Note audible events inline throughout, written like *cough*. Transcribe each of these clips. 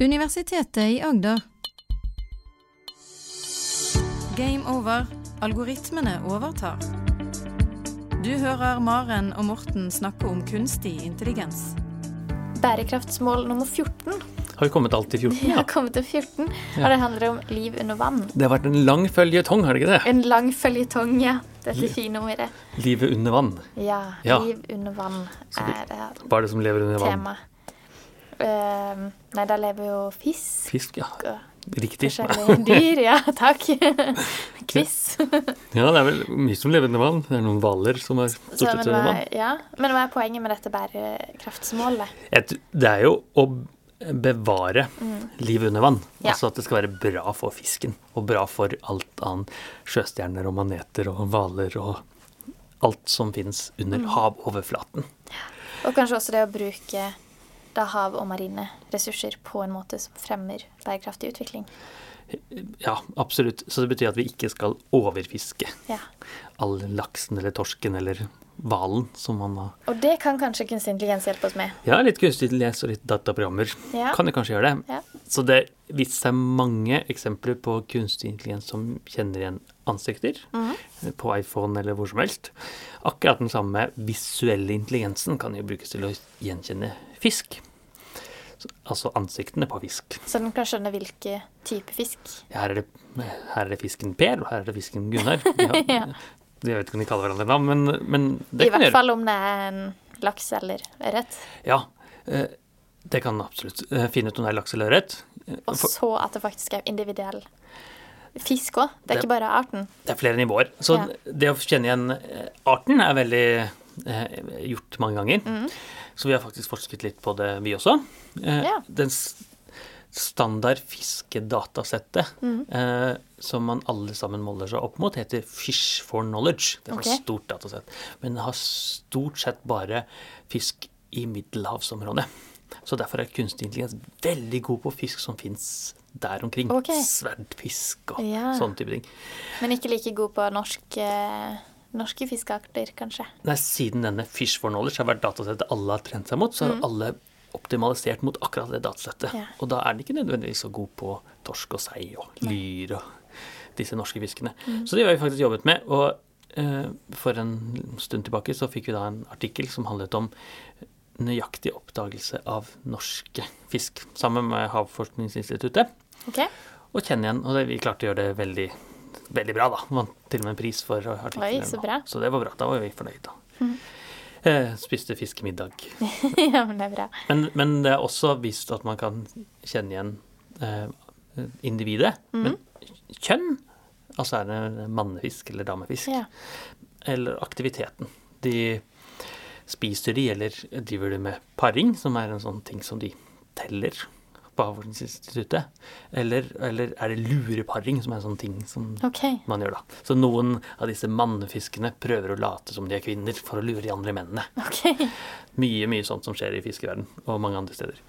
Universitetet i Agder. Game over. Algoritmene overtar. Du hører Maren og Morten snakke om kunstig intelligens. Bærekraftsmål nummer 14. Har vi kommet alt til 14? *laughs* Vi har kommet til 14, og det handler om liv under vann. Det har vært en lang føljetong, har det ikke det? En lang føljetong, ja. Dette fine ordet. Livet under vann. Ja, Ja. liv under vann er det Hva er det som lever under vann? tema. Ehm, nei, da lever jo fisk Fisk, ja. Riktig. forskjellige dyr. Ja, *laughs* takk. Quiz. Ja, det er vel mye som lever under vann. Det er noen hvaler som er stort sett under vann. ja. men hva er poenget med dette bærekraftsmålet? Det er jo å bevare livet under vann. Mm. Ja. Altså at det skal være bra for fisken, og bra for alt annet. Sjøstjerner og maneter og hvaler og alt som finnes under Mm. havoverflaten. Og kanskje også det å bruke da hav og marine ressurser på en måte som fremmer bærekraftig utvikling. Ja, absolutt. Så det betyr at vi ikke skal overfiske Ja. all laksen eller torsken eller hvalen som man har Og det kan kanskje kunstig intelligens hjelpe oss med. Ja, litt kunstig intelligens og litt dataprogrammer Ja. kan jo kanskje gjøre det. Ja. Så det viste seg mange eksempler på kunstig intelligens som kjenner igjen ansikter Mhm. på iPhone eller hvor som helst. Akkurat den samme visuelle intelligensen kan jo brukes til å gjenkjenne fisk. Altså ansiktene på fisk. Så den kan skjønne hvilken type fisk. Her er det, her er det fisken Per, og her er det fisken Gunnar. *laughs* Ja. Ja. Jeg vet ikke om de kaller hverandre navn, men, men det I kan hvert gjøre. fall om det er en laks eller ørret. Ja, eh, det kan absolutt. Eh, Finne ut om det er laks eller ørret. Eh, Og så at det faktisk er individuell fisk òg. Det er Det- ikke bare arten. Det er flere nivåer. Så Ja. det å kjenne igjen arten er veldig eh, gjort mange ganger. Mhm. Så vi har faktisk forsket litt på det, vi også. Eh, Ja. Den standard fiskedatasettet mm. eh, som man alle sammen måler seg opp mot, heter Fish for Knowledge. Det er et stort datasett. Men det har stort sett bare fisk i middelhavsområdet. Så derfor er kunstig intelligens veldig god på fisk som fins der omkring. Okay. Sverdfisk og Ja. sånne type ting. Men ikke like god på norske, norske fiskearter, kanskje. Nei, siden denne Fish for Knowledge har vært datasettet alle har trent seg mot, så har alle optimalisert mot akkurat det datasettet. Mm. Ja. Og da er den ikke nødvendigvis så god på torsk og sei og lyr og disse norske fiskene. Mm. Så det har vi faktisk jobbet med. Og eh, for en stund tilbake så fikk vi da en artikkel som handlet om nøyaktig oppdagelse av norske fisk, sammen med Havforskningsinstituttet. Okay. Og kjenne igjen. Og det, vi klarte å gjøre det veldig, veldig bra, da. Vant til og med en pris for artikkelen. Så bra. Så det var bra. Da var vi fornøyd, da. Eh, spiste fiskemiddag. *laughs* ja, men det er bra. Men, men det er også vist at man kan kjenne igjen eh, individet. Mm. Men kjønn, altså er det mannefisk eller damefisk, Ja. eller aktiviteten. De spiser de, eller driver de med paring, som er en sånn ting som de teller på Havforskningsinstituttet? Eller, eller er det lureparing, som er en sånn ting som okay. man gjør da. Så noen av disse mannfiskene prøver å late som de er kvinner for å lure de andre mennene. Okay. Mye, mye sånt som skjer i fiskeverden og mange andre steder.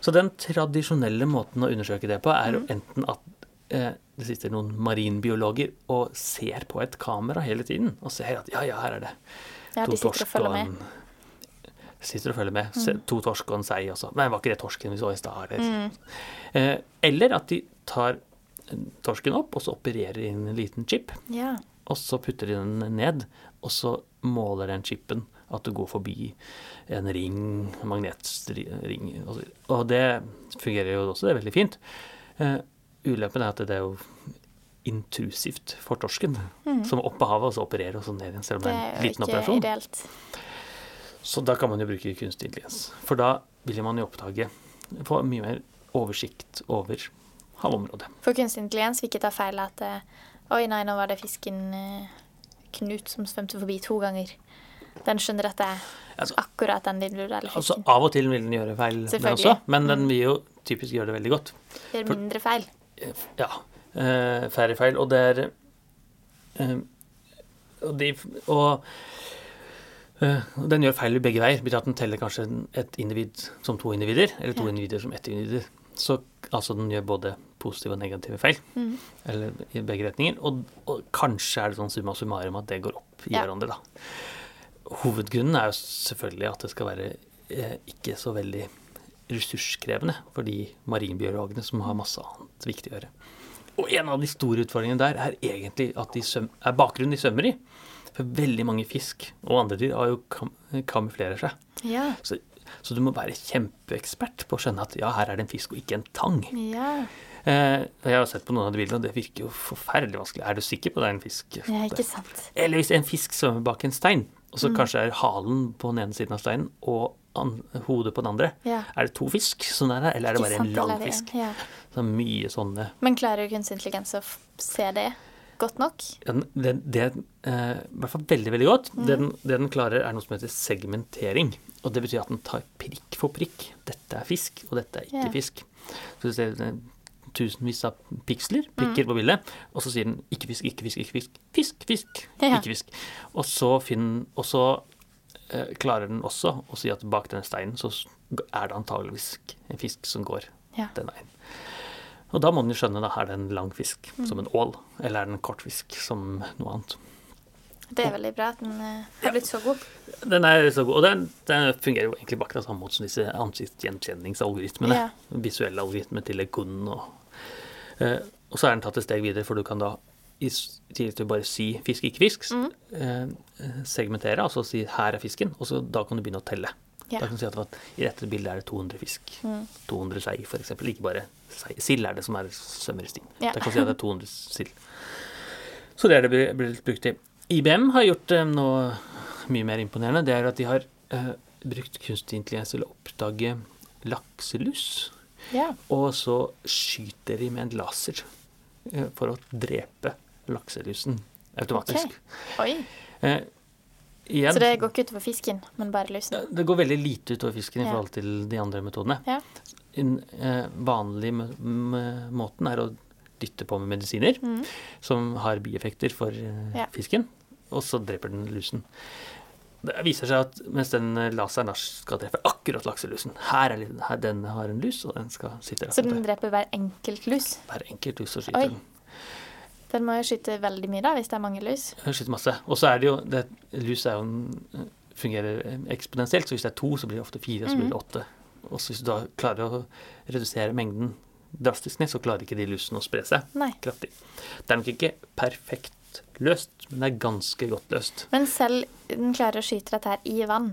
Så den tradisjonelle måten å undersøke det på er mm. enten at eh, det sitter noen marinbiologer og ser på et kamera hele tiden, og ser at ja, ja, her er det Ja, de sitter og følger med. En Sitter og følger med. Mm. to torsk og en sei også. Nei, var ikke det torsken vi så i stad? Eller? Mm. Eh, eller at de tar torsken opp, og så opererer inn en liten chip. Ja. Og så putter de den ned, og så måler den chipen at du går forbi en ring, magnetring og det fungerer jo også, det er veldig fint. Eh, ulempen er at det er jo intrusivt for torsken, som er oppe av havet og så opererer og så ned igjen, selv om Det er en liten operasjon. ideelt. Så da kan man jo bruke kunstig intelligens. For da vil man jo oppdage Få mye mer oversikt over havområdet. For kunstig intelligens vil ikke ta feil at eh, Oi, nei, nå var det fisken eh, Knut som svømte forbi to ganger. Den skjønner at det er Altså- akkurat den individuelle Altså. Av og til vil den gjøre feil, den også, men den vil jo typisk gjøre det veldig godt. Gjør for- mindre feil. Eh, Ja. færre feil. Og det er Og, de, og den gjør feil begge veier. Betyr at den teller kanskje et individ som to individer, eller to Ja. individer som ett individ. Så altså den gjør både positive og negative feil, Mm. eller i begge retninger. Og, og kanskje er det sånn summa summarum at det går opp i Ja. hverandre, da. Hovedgrunnen er jo selvfølgelig at det skal være eh, ikke så veldig ressurskrevende for de marinbiologene som har masse annet viktig å gjøre. Og en av de store utfordringene der er egentlig at de er bakgrunnen de svømmer i. For veldig mange fisk og andre dyr har jo kam kamuflerer seg. Ja. Så, så du må være kjempeekspert på å skjønne at ja, her er det en fisk og ikke en tang. Ja. Eh, jeg har sett på noen av de bildene, og det virker jo forferdelig vanskelig. Er du sikker på det er en fisk? ja, ikke sant. Eller hvis en fisk svømmer bak en stein, og Mm. så kanskje er halen på den ene siden av steinen og hodet på den andre. Ja. Er det to fisk som er der, eller er det bare en lang fisk? Ja. Så mye sånne Men klarer jo kunstig intelligens å se det godt nok? Det, det eh, I hvert fall veldig, veldig godt. Mm. Det, den, det den klarer, er noe som heter segmentering. Og det betyr at den tar prikk for prikk. Dette er fisk, og dette er ikke yeah. fisk. Så du ser eh, tusenvis av piksler, Mm. prikker på bildet, og så sier den ikke fisk, ikke fisk, ikke fisk. Fisk, fisk, Ja. ikke fisk. Og så, finner, og så eh, klarer den også å si at bak denne steinen så er det antageligvis en fisk som går Ja. den veien. Og da må den jo skjønne, da, er det en lang fisk Mm. som en ål, eller er det en kort fisk som noe annet. Det er veldig bra at den er har blitt så god. Den er så god, og den, den fungerer jo egentlig på akkurat samme måte som disse ansiktsgjenkjenningsalgoritmene. Ja. Visuelle algoritmer til Lekun og eh, Og så er den tatt et steg videre, for du kan da i tillegg til å bare si fisk, ikke fisk, Mm. eh, segmentere, altså si her er fisken, og så da kan du begynne å telle. Ja. Da kan du si at at i dette bildet er det 200 fisk. Mm. 200 skei, eksempel. Ikke bare. Sild er det som er sømmer i stien. Ja. Da kan si at det er 200 sild. Så det er det blir- blir brukt til. IBM har gjort eh, noe mye mer imponerende. Det er at de har uh, brukt kunstig intelligens til å oppdage lakselus. Ja. Og så skyter de med en laser uh, for å drepe lakselusen automatisk. Okay. Oi. Uh, igjen, Så det går ikke utover fisken, men bare lusen? det går veldig lite utover fisken i Ja. forhold til de andre metodene. Ja. En eh, vanlig m m måten er å dytte på med medisiner Mm. som har bieffekter for eh, Ja. fisken, og så dreper den lusen. Det viser seg at mens den eh, laseren skal drepe akkurat lakselusen Her er her, den har en lus, og den skal sitte Så den dreper hver enkelt lus? Hver enkelt lus så Oi. den. Den må jo skyte veldig mye, da, hvis det er mange lus. Den skyter masse. Og så er det jo det, Lus er jo en, fungerer eksponentielt, så hvis det er to, så blir det ofte fire, og så blir det Mhm. åtte. Og så hvis du da klarer å redusere mengden drastisk ned, så klarer ikke de lusene å spre seg Nei. kraftig. Det er nok ikke perfekt løst, men det er ganske godt løst. Men selv den klarer å skyte dette her i vann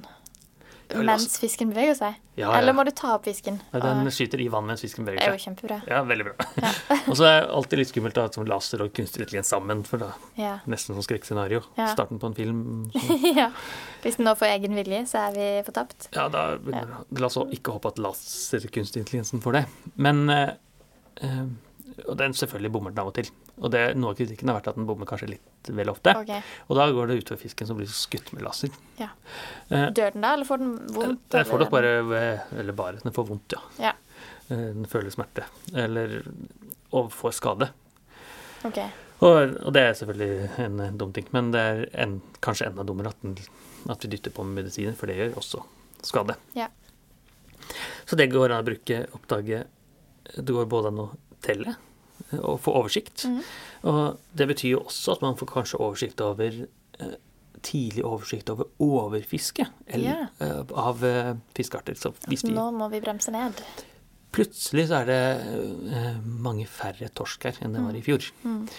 mens fisken beveger seg? Ja, Eller må du ta opp fisken? Nei, Den Og- skyter i vann mens fisken beveger seg. Det er jo kjempebra. Ja, veldig bra. *laughs* og så er det alltid litt skummelt ha sånn laser og kunstig intelligens sammen, for da Ja. nesten som skrekkscenario. Ja. Starten på en film. *laughs* ja. Hvis den nå får egen vilje, så er vi fortapt. Ja, da La oss ikke håpe at laser kunstig intelligensen får det. Men øh, Og den selvfølgelig bommer den av og til. Og det, noe av kritikken har vært at den bommer kanskje litt vel ofte. Okay. Og da går det utover fisken som blir skutt med laser. Ja. Eh, Dør den da, eller får den vondt? Den får nok bare Eller bare, den får vondt, ja. Ja. Eh, Den føler smerte. Eller Og får skade. Ok. Og, og det er selvfølgelig en, eh, dum ting, men det er en, kanskje enda dummere at, den, at vi dytter på med medisiner, for det gjør også skade. Ja. Så det går an å bruke oppdage Det går både an å telle og få oversikt. Mhm. Og det betyr jo også at man får kanskje oversikt over eh, Tidlig oversikt over overfiske eller, eh, av eh, fiskearter. Så hvis vi Nå må vi bremse ned. Plutselig så er det eh, mange færre torsk her enn det var i fjor. Mm.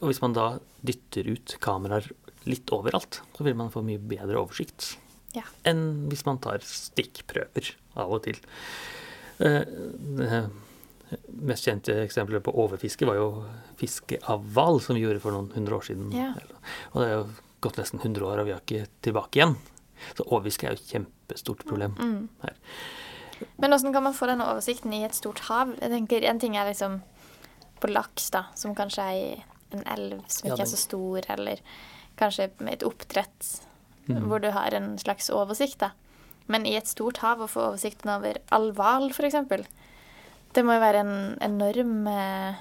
Og hvis man da dytter ut kameraer litt overalt, så vil man få mye bedre oversikt yeah. enn hvis man tar stikkprøver av og til. Uh, mest kjente eksempelet på overfiske var jo fiske av hval, som vi gjorde for noen hundre år siden. Ja. Og det er jo gått nesten 100 år, og vi har ikke tilbake igjen. Så overfiske er jo et kjempestort problem Mm. her. Men hvordan kan man få denne oversikten i et stort hav? Jeg tenker En ting er liksom på laks, da, som kanskje er i en elv som Ja, ikke er så stor, eller kanskje med et oppdrett mm. hvor du har en slags oversikt, da. Men i et stort hav å få oversikten over all hval, f.eks. Det må jo være en enorm eh,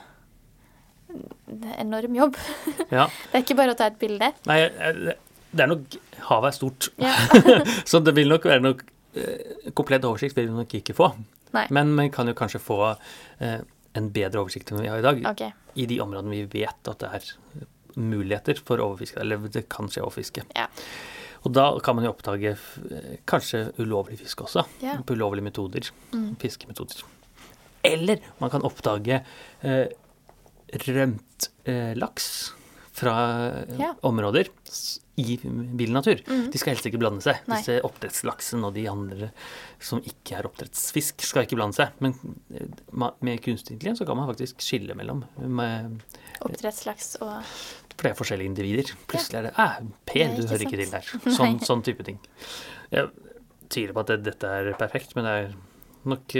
enorm jobb. *laughs* Ja. Det er ikke bare å ta et bilde. Nei, eh, det er nok Havet er stort, Ja. *laughs* så det vil nok være noe eh, Komplett oversikt vil vi nok ikke få. Nei. Men vi kan jo kanskje få en bedre oversikt enn vi har i dag, Okay. i de områdene vi vet at det er muligheter for overfiske, eller det kan skje overfiske. Ja. Og da kan man jo oppdage kanskje ulovlig fisk også, på ulovlige metoder, Mm. fiskemetoder. Eller man kan oppdage eh, rømt eh, laks fra eh, Ja. områder i vill natur. Mhm. De skal helst ikke blande seg. Nei. Disse oppdrettslaksen og de andre som ikke er oppdrettsfisk, skal ikke blande seg. Men eh, med kunstig intelligens så kan man faktisk skille mellom med, Oppdrettslaks og For det er forskjellige individer. Plutselig er det eh, Per, du hører ikke til der. *laughs* Sånn, sånn type ting. Jeg tviler på at dette er perfekt, men det er nok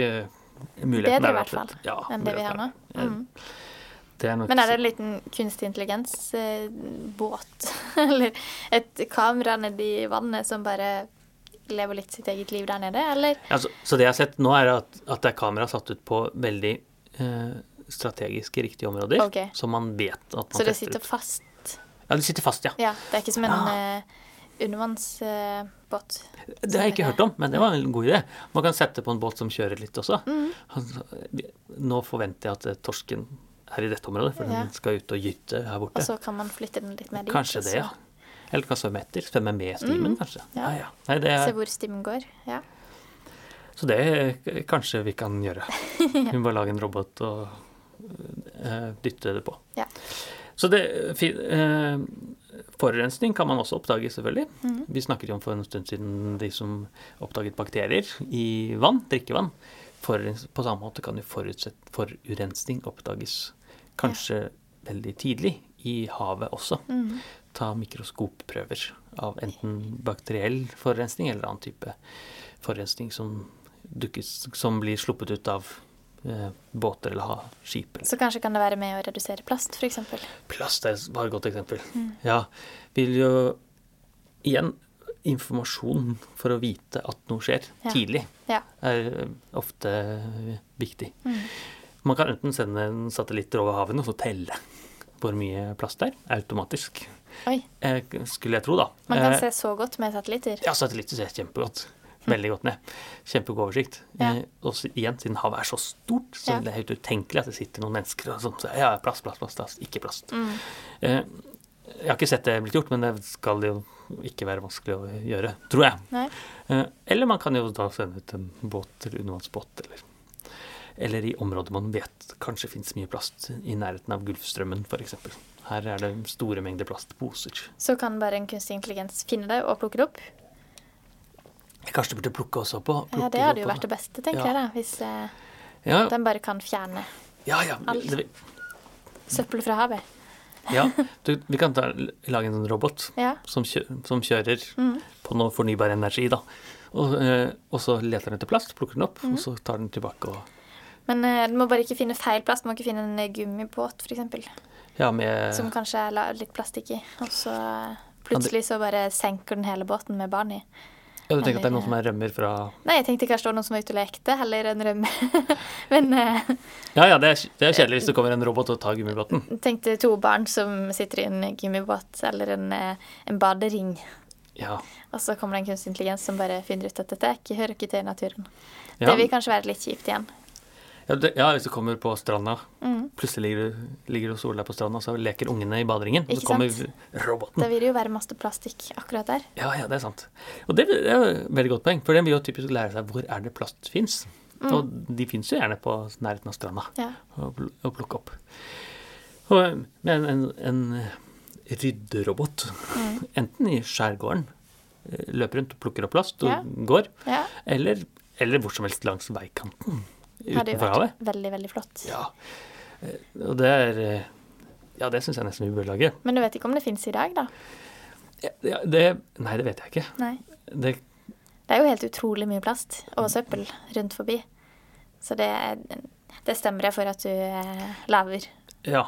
muligheten Bedre i er hvert fall ja, enn det vi har nå. Mm. Det er Men er det en liten kunstig intelligens-båt, *laughs* eller et kamera nedi vannet som bare lever litt sitt eget liv der nede, eller? Ja, så det jeg har sett nå, er at, at det er kamera satt ut på veldig eh, strategisk riktige områder, Okay. Som man vet at man Så det sitter ut. fast? Ja, det sitter fast, ja. Ja, det er ikke som en Ja. Undervannsbåt. Det har jeg ikke hørt om, men det var en god idé. Man kan sette på en båt som kjører litt også. Mm. Nå forventer jeg at eh, torsken er i dette området, for Ja. den skal ut og gyte her borte. Og så kan man flytte den litt mer dit. Kanskje det, ja. Eller kan svømme etter. Svømme med stimen, Mm. kanskje. Ja. Ja, ja. Nei, det Se er, hvor stimen går. Ja. så det eh, kanskje vi kan gjøre. *laughs* Vi må lage en robot og uh, dytte det på. Ja. Så det uh, Forurensning kan man også oppdage, selvfølgelig. Mm. Vi snakket jo om for en stund siden de som oppdaget bakterier i vann, drikkevann. Forurens- på samme måte kan jo forurensning oppdages kanskje veldig tidlig i havet også. Mm. Ta mikroskopprøver av enten bakteriell forurensning eller annen type forurensning som, dukkes, som blir sluppet ut av båter eller ha, skip. Så kanskje kan det være med å redusere plast, f.eks. Plast er bare et godt eksempel. Mm. Ja, vil jo igjen informasjon for å vite at noe skjer Ja. tidlig, Ja. er eh, ofte viktig. Mm. Man kan enten sende en satellitt over havene og så telle hvor mye plast det er, automatisk. Oi. Eh, skulle jeg tro, da. Man kan Eh, se så godt med satellitter. Ja, satellitter ser kjempegodt. Veldig godt ned. Kjempegod oversikt. Ja. Og igjen, siden havet er så stort, så Ja. det er helt utenkelig at det sitter noen mennesker og sånn. Ja, plast, plast, plast, plast. Ikke plast. Mm. Eh, jeg har ikke sett det blitt gjort, men det skal jo ikke være vanskelig å gjøre, tror jeg. Eh, eller man kan jo da sende ut en båt eller undervannsbåt, eller, eller i områder man vet kanskje fins mye plast, i nærheten av Gulfstrømmen f.eks. Her er det store mengder plastposer. Så kan bare en kunstig intelligens finne det og plukke det opp. Kanskje du burde plukke også på Ja, det hadde jo vært det beste, tenker Ja. jeg da, hvis eh, Ja, den bare kan fjerne ja. ja, alt. søppel fra havet. ja. *laughs* Du, vi kan ta, lage en robot Ja. som, kjø, som kjører Mm. på noe fornybar energi, da. Og, eh, og så leter den etter plast, plukker den opp, Mm. og så tar den tilbake og Men eh, du må bare ikke finne feil plast. Du må ikke finne en eh, gummibåt, f.eks. Ja, med Som kanskje er litt plastikk i. Og så plutselig så bare senker den hele båten med barn i. Ja, du tenker at det er noen som er rømmer fra Nei, jeg tenkte kanskje det var noen som var ute og lekte, heller enn rømme. *laughs* Men uh, Ja ja, det er, det er kjedelig hvis det kommer en robot og tar gummibåten. tenkte to barn som sitter i en gummibåt eller en, eh, en badering. Ja. Og så kommer det en kunstig intelligens som bare finner ut at dette er ikke, hører ikke til naturen. Ja, Det vil kanskje være litt kjipt igjen. Ja, det, ja, hvis du kommer på stranda, Mm. plutselig ligger du, ligger du og soler deg på stranda, så leker ungene i baderingen. Og så kommer sant? roboten. Da vil det jo være masse plastikk akkurat der. Ja, ja, det er sant. Og det, det er et veldig godt poeng, for den vil jo typisk lære seg hvor er det plast fins. Mm. Og de fins jo gjerne på nærheten av stranda Ja. å å plukke opp. Og, men en, en rydderobot, Mm. *laughs* enten i skjærgården, eh, løper rundt og plukker opp plast og Ja. går, ja. eller, eller hvor som helst langs veikanten Hadde jo utenfor havet. vært veldig, veldig flott. Ja. Eh, Og det er eh, Ja, det syns jeg nesten vi bør lage. Men du vet ikke om det fins i dag, da? Ja, det, nei, det vet jeg ikke. Nei. Det, Det er jo helt utrolig mye plast og søppel rundt forbi. Så det, det stemmer jeg for at du eh, lager. ja.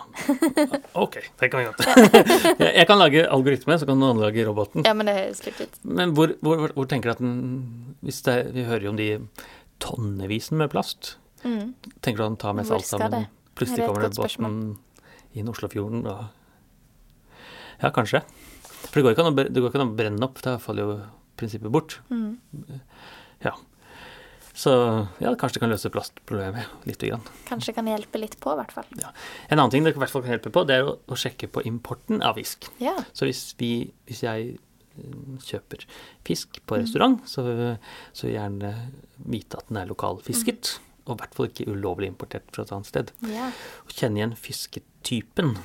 OK, det kan vi godt. *laughs* Jeg kan lage algoritme, så kan noen lage roboten. Ja, men det høres litt ut. Men hvor, hvor, hvor, tenker du at den hvis det, Vi hører jo om de tonnevisen med plast. Mm. Tenker du han tar med seg alt sammen? Plutselig er kommer det båten inn Oslofjorden og Ja, kanskje. For det går ikke an å, bre- ikke an å brenne opp, da faller jo prinsippet bort. Mm. Så ja, kanskje det kan løse plastproblemet lite grann. Kanskje det kan hjelpe litt på, i hvert fall. En annen ting det i hvert fall kan hjelpe på, det er å, å sjekke på importen av fisk. Ja. Så hvis, vi, hvis jeg kjøper fisk på restaurant, så, så gjerne vite at den er lokalfisket. Og i hvert fall ikke ulovlig importert fra et annet sted. Ja. Og kjenne igjen fisketypen.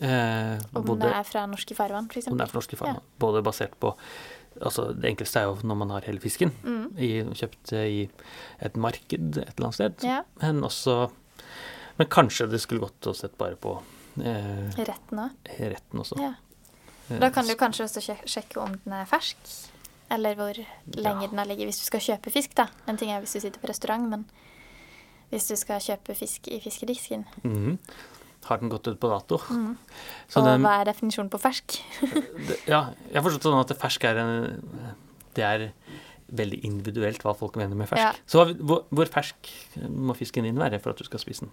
Eh, Om både- det er fra norske farvann, f.eks. om det er fra norske farvann. Både basert på Altså, det enkleste er jo når man har hele fisken Mm. i, kjøpt i et marked et eller annet sted. Ja. Men også Men kanskje det skulle gått å sett bare på eh, Retten òg. retten også. Ja. Eh, Da kan du kanskje også sjekke om den er fersk, eller hvor lenge Ja. den har ligget hvis du skal kjøpe fisk, da. En ting er hvis du sitter på restaurant, men hvis du skal kjøpe fisk i fiskedisken. mhm. Har den gått ut på dato? Mm. Og den- hva er definisjonen på fersk? *laughs* ja, jeg har forstått sånn at fersk er en Det er veldig individuelt hva folk mener med fersk. Ja. Så hvor, hvor fersk må fisken din være for at du skal spise den?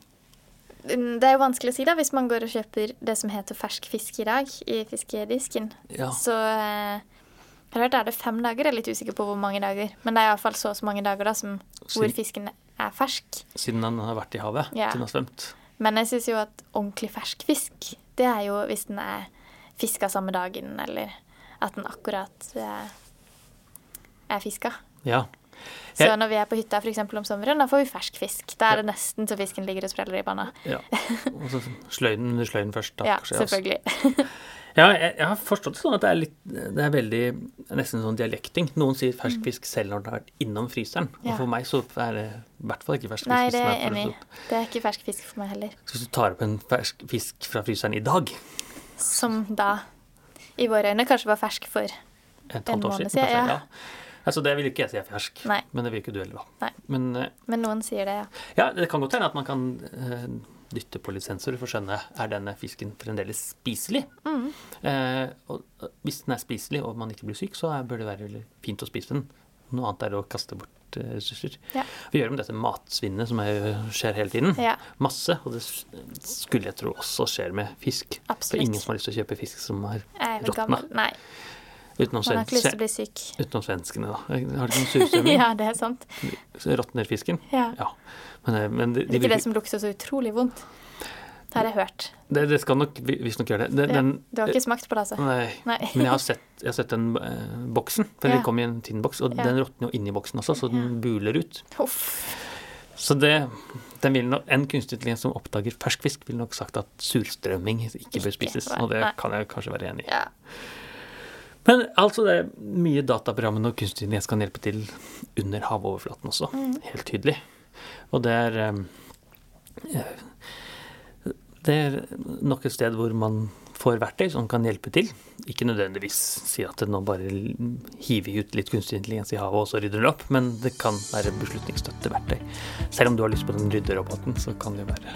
Mm, Det er jo vanskelig å si, da, hvis man går og kjøper det som heter fersk fisk i dag, i fiskedisken. Ja. Så eh, jeg har hørt er det fem dager, jeg er litt usikker på hvor mange dager. Men det er iallfall så og så mange dager da som, hvor fisken er fersk. siden den har vært i havet, Ja. siden den har svømt. Men jeg syns jo at ordentlig fersk fisk, det er jo hvis den er fiska samme dagen, eller at den akkurat eh, er fiska. Ja. Så når vi er på hytta eksempel om sommeren, da får vi fersk fisk. Da er det nesten så fisken ligger og spreller i panna. ja. Og så sløyden under sløyden først, da. Ja, altså. selvfølgelig. *laughs* Ja, jeg, jeg har forstått det sånn at det er litt Det er veldig Nesten sånn dialekting. Noen sier fersk fisk selv når den har vært innom fryseren. Ja. Og for meg så er det i hvert fall ikke fersk fisk. Nei, det er enig. Det er ikke fersk fisk for meg heller. Så hvis du tar opp en fersk fisk fra fryseren i dag, Som da, i våre øyne, kanskje var fersk for et En halvt år siden, kanskje, ja. ja. Altså, det vil ikke jeg si er fersk, Nei. men det vil ikke du heller, da. Men eh, Men noen sier det, ja. ja, det kan godt hende at man kan eh, dytte på litt sensorer for å skjønne er denne fisken fremdeles spiselig. Mm. Eh, og hvis den er spiselig og man ikke blir syk, så bør det være fint å spise den. Noe annet er å kaste bort eh, ressurser. Ja. Vi gjør om dette matsvinnet som er, skjer hele tiden. Ja, Masse. Og det skulle jeg tro også skjer med fisk. For ingen som har lyst til å kjøpe fisk som er råtna. Utenom, man har ikke lyst til å bli syk. utenom svenskene, da. Har de noen surstrømming? *laughs* Ja, det er sant. Råtner fisken? Ja. Ja. Men, eh, men de, de Ikke det som lukter så utrolig vondt. Det har jeg hørt. det, det skal nok vi- visstnok gjøre det. det Ja, den, Du har ikke smakt på det, altså? Nei. Nei. Men jeg har sett, jeg har sett den eh, boksen, for Ja. den kom i en tinnboks, og Ja. den råtner jo inni boksen også, så den buler ut. Uff. Så det, nok, En kunstig intelligens som oppdager fersk fisk, ville nok sagt at surstrømming ikke bør spises. Og det kan jeg kanskje være enig i. Ja. Men altså, det er mye dataprogrammene og kunstig intelligens kan hjelpe til under havoverflaten også. Mm. Helt tydelig. Og det er eh, Det er nok et sted hvor man får verktøy som kan hjelpe til. Ikke nødvendigvis si at det nå bare hiver ut litt kunstig intelligens i havet, og så rydder det opp, men det kan være beslutningsstøtteverktøy. Selv om du har lyst på den rydderoboten, så kan det være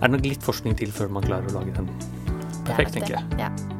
Er det nok litt forskning til før man klarer å lage den er perfekt, tenker jeg. Ja.